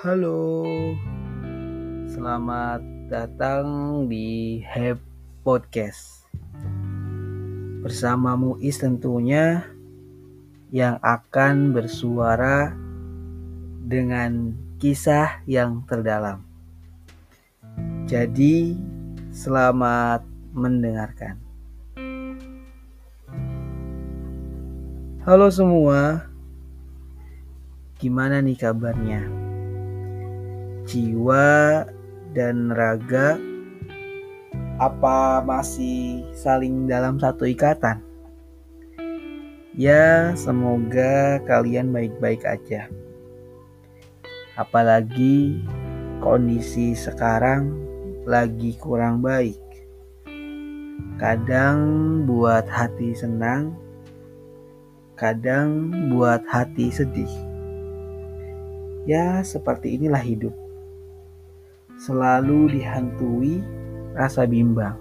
Halo, selamat datang di Heb Podcast. Bersama Muiz tentunya yang akan bersuara dengan kisah yang terdalam. Jadi, selamat mendengarkan. Halo semua, gimana nih kabarnya? Jiwa dan raga apa masih saling dalam satu ikatan? Ya, semoga kalian baik-baik aja. Apalagi kondisi sekarang lagi kurang baik. Kadang buat hati senang, kadang buat hati sedih. Ya, seperti inilah hidup. Selalu dihantui rasa bimbang.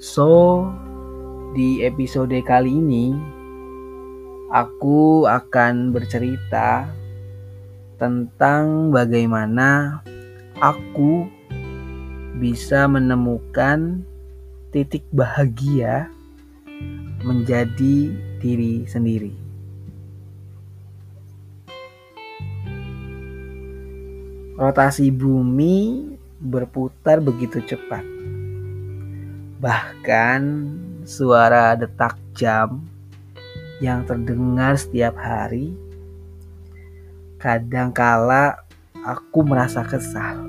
So, di episode kali ini aku akan bercerita tentang bagaimana aku bisa menemukan titik bahagia menjadi diri sendiri. Rotasi bumi berputar begitu cepat. Bahkan suara detak jam yang terdengar setiap hari kadangkala aku merasa kesal.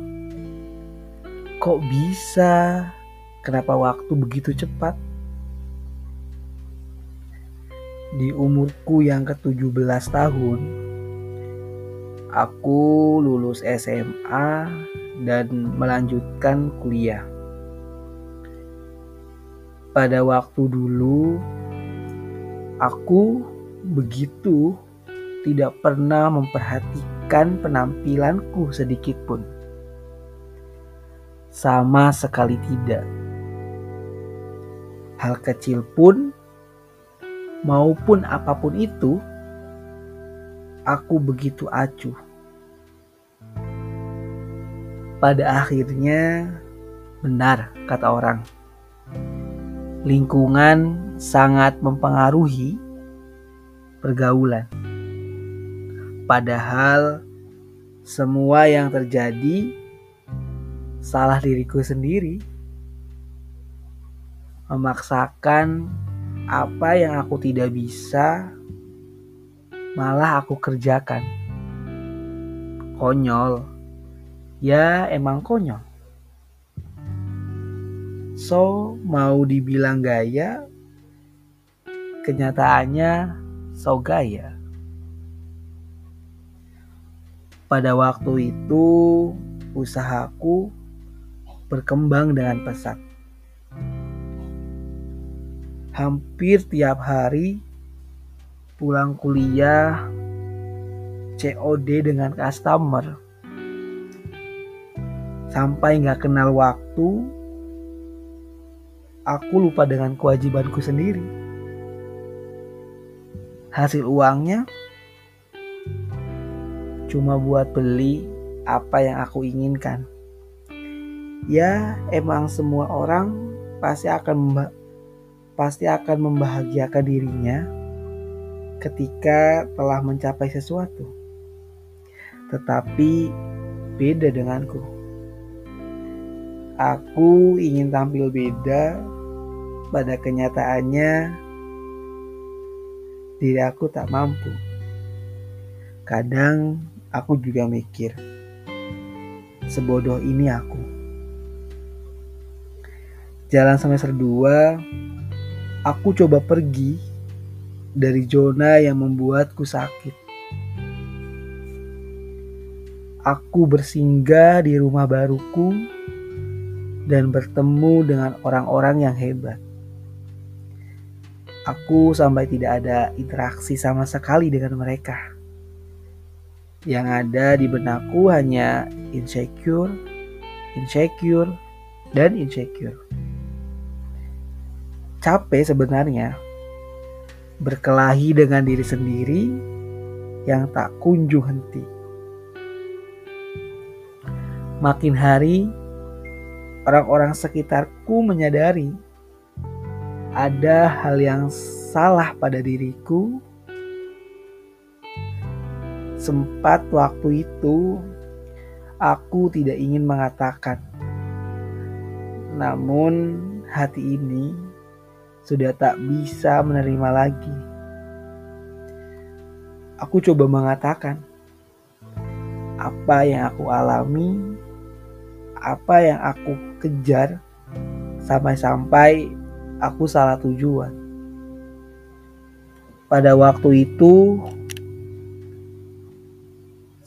Kok bisa? Kenapa waktu begitu cepat? di umurku yang ke-17 tahun, aku lulus SMA dan melanjutkan kuliah. Pada waktu dulu, aku begitu tidak pernah memperhatikan penampilanku sedikit pun. Sama sekali tidak. Hal kecil pun maupun apa pun itu, aku begitu acuh. Pada akhirnya, benar kata orang, lingkungan sangat mempengaruhi pergaulan. Padahal semua yang terjadi salah diriku sendiri memaksakan apa yang aku tidak bisa malah aku kerjakan. Konyol. Ya emang konyol. So mau dibilang gaya, kenyataannya so gaya. Pada waktu itu usahaku berkembang dengan pesat hampir tiap hari pulang kuliah COD dengan customer sampai nggak kenal waktu aku lupa dengan kewajibanku sendiri hasil uangnya cuma buat beli apa yang aku inginkan ya emang semua orang pasti akan pasti akan membahagiakan dirinya ketika telah mencapai sesuatu. Tetapi beda denganku. Aku ingin tampil beda pada kenyataannya diri aku tak mampu. Kadang aku juga mikir, sebodoh ini aku. Jalan semester 2 Aku coba pergi dari zona yang membuatku sakit. Aku bersinggah di rumah baruku dan bertemu dengan orang-orang yang hebat. Aku sampai tidak ada interaksi sama sekali dengan mereka. Yang ada di benakku hanya insecure, insecure, dan insecure capek sebenarnya berkelahi dengan diri sendiri yang tak kunjung henti. Makin hari, orang-orang sekitarku menyadari ada hal yang salah pada diriku. Sempat waktu itu aku tidak ingin mengatakan, namun hati ini sudah tak bisa menerima lagi. Aku coba mengatakan apa yang aku alami apa yang aku kejar sampai-sampai aku salah tujuan. Pada waktu itu,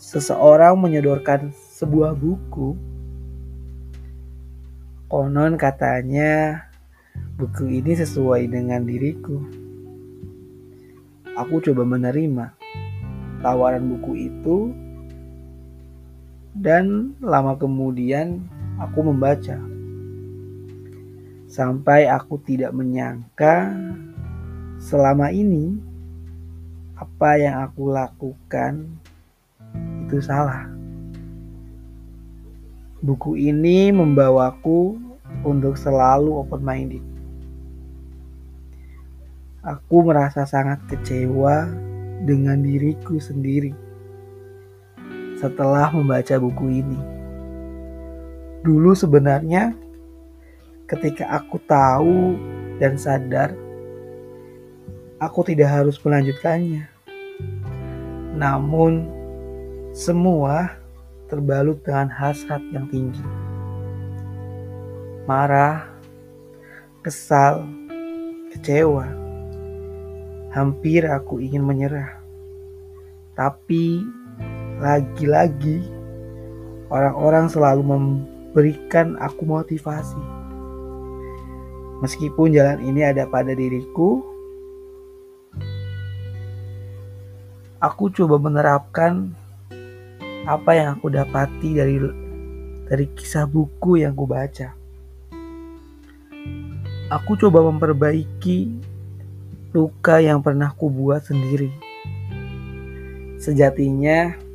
seseorang menyodorkan sebuah buku. Konon katanya buku ini sesuai dengan diriku. Aku coba menerima tawaran buku itu dan lama kemudian aku membaca. Sampai aku tidak menyangka selama ini apa yang aku lakukan itu salah. Buku ini membawaku untuk selalu open minded. Aku merasa sangat kecewa dengan diriku sendiri setelah membaca buku ini. Dulu sebenarnya ketika aku tahu dan sadar aku tidak harus melanjutkannya. Namun semua terbalut dengan hasrat yang tinggi. Marah, kesal, kecewa. Hampir aku ingin menyerah. Tapi lagi-lagi orang-orang selalu memberikan aku motivasi. Meskipun jalan ini ada pada diriku, aku coba menerapkan apa yang aku dapati dari dari kisah buku yang ku baca. Aku coba memperbaiki luka yang pernah ku buat sendiri. Sejatinya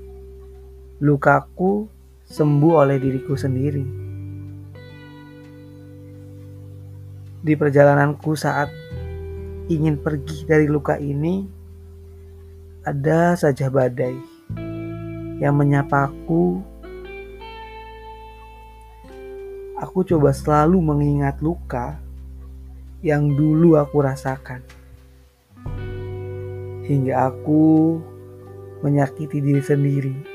lukaku sembuh oleh diriku sendiri. Di perjalananku saat ingin pergi dari luka ini, ada saja badai yang menyapaku. Aku coba selalu mengingat luka yang dulu aku rasakan. Hingga aku menyakiti diri sendiri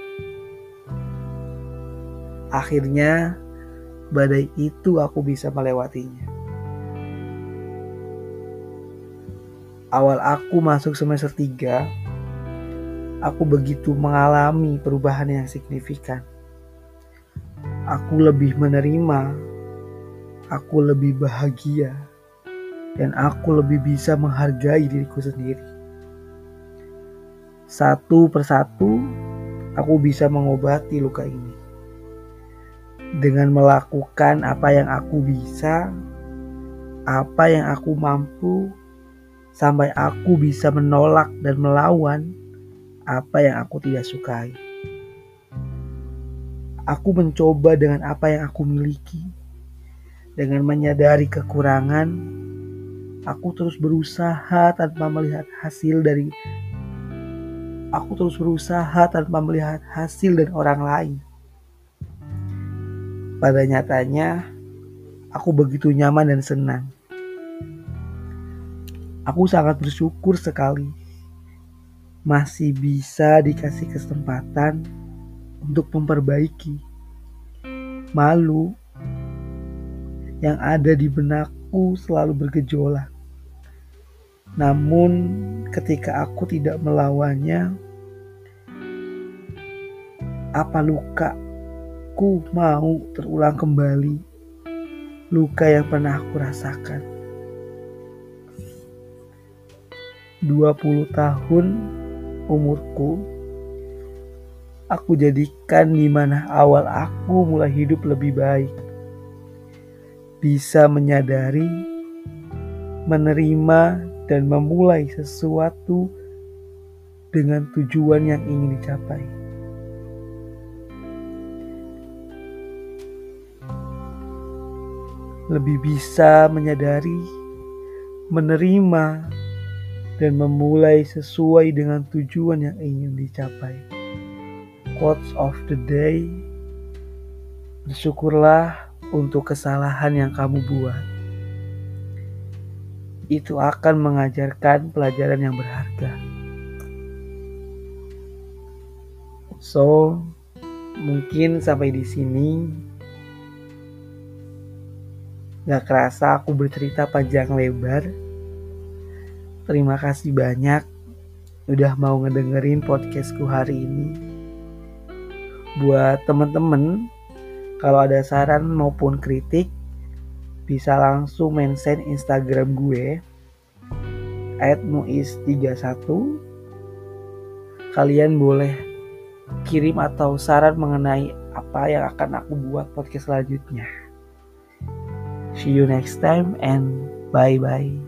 Akhirnya badai itu aku bisa melewatinya. Awal aku masuk semester 3, aku begitu mengalami perubahan yang signifikan. Aku lebih menerima, aku lebih bahagia, dan aku lebih bisa menghargai diriku sendiri. Satu persatu, aku bisa mengobati luka ini dengan melakukan apa yang aku bisa, apa yang aku mampu, sampai aku bisa menolak dan melawan apa yang aku tidak sukai. Aku mencoba dengan apa yang aku miliki, dengan menyadari kekurangan. Aku terus berusaha tanpa melihat hasil dari. Aku terus berusaha tanpa melihat hasil dari orang lain pada nyatanya, aku begitu nyaman dan senang. Aku sangat bersyukur sekali masih bisa dikasih kesempatan untuk memperbaiki malu yang ada di benakku selalu bergejolak. Namun, ketika aku tidak melawannya, apa luka Aku mau terulang kembali luka yang pernah aku rasakan. 20 tahun umurku aku jadikan di mana awal aku mulai hidup lebih baik. Bisa menyadari, menerima dan memulai sesuatu dengan tujuan yang ingin dicapai. Lebih bisa menyadari, menerima, dan memulai sesuai dengan tujuan yang ingin dicapai. Quotes of the day: Bersyukurlah untuk kesalahan yang kamu buat. Itu akan mengajarkan pelajaran yang berharga. So, mungkin sampai di sini gak kerasa aku bercerita panjang lebar. Terima kasih banyak udah mau ngedengerin podcastku hari ini. Buat temen-temen kalau ada saran maupun kritik, bisa langsung mention Instagram gue @muis31. Kalian boleh kirim atau saran mengenai apa yang akan aku buat podcast selanjutnya. See you next time and bye bye.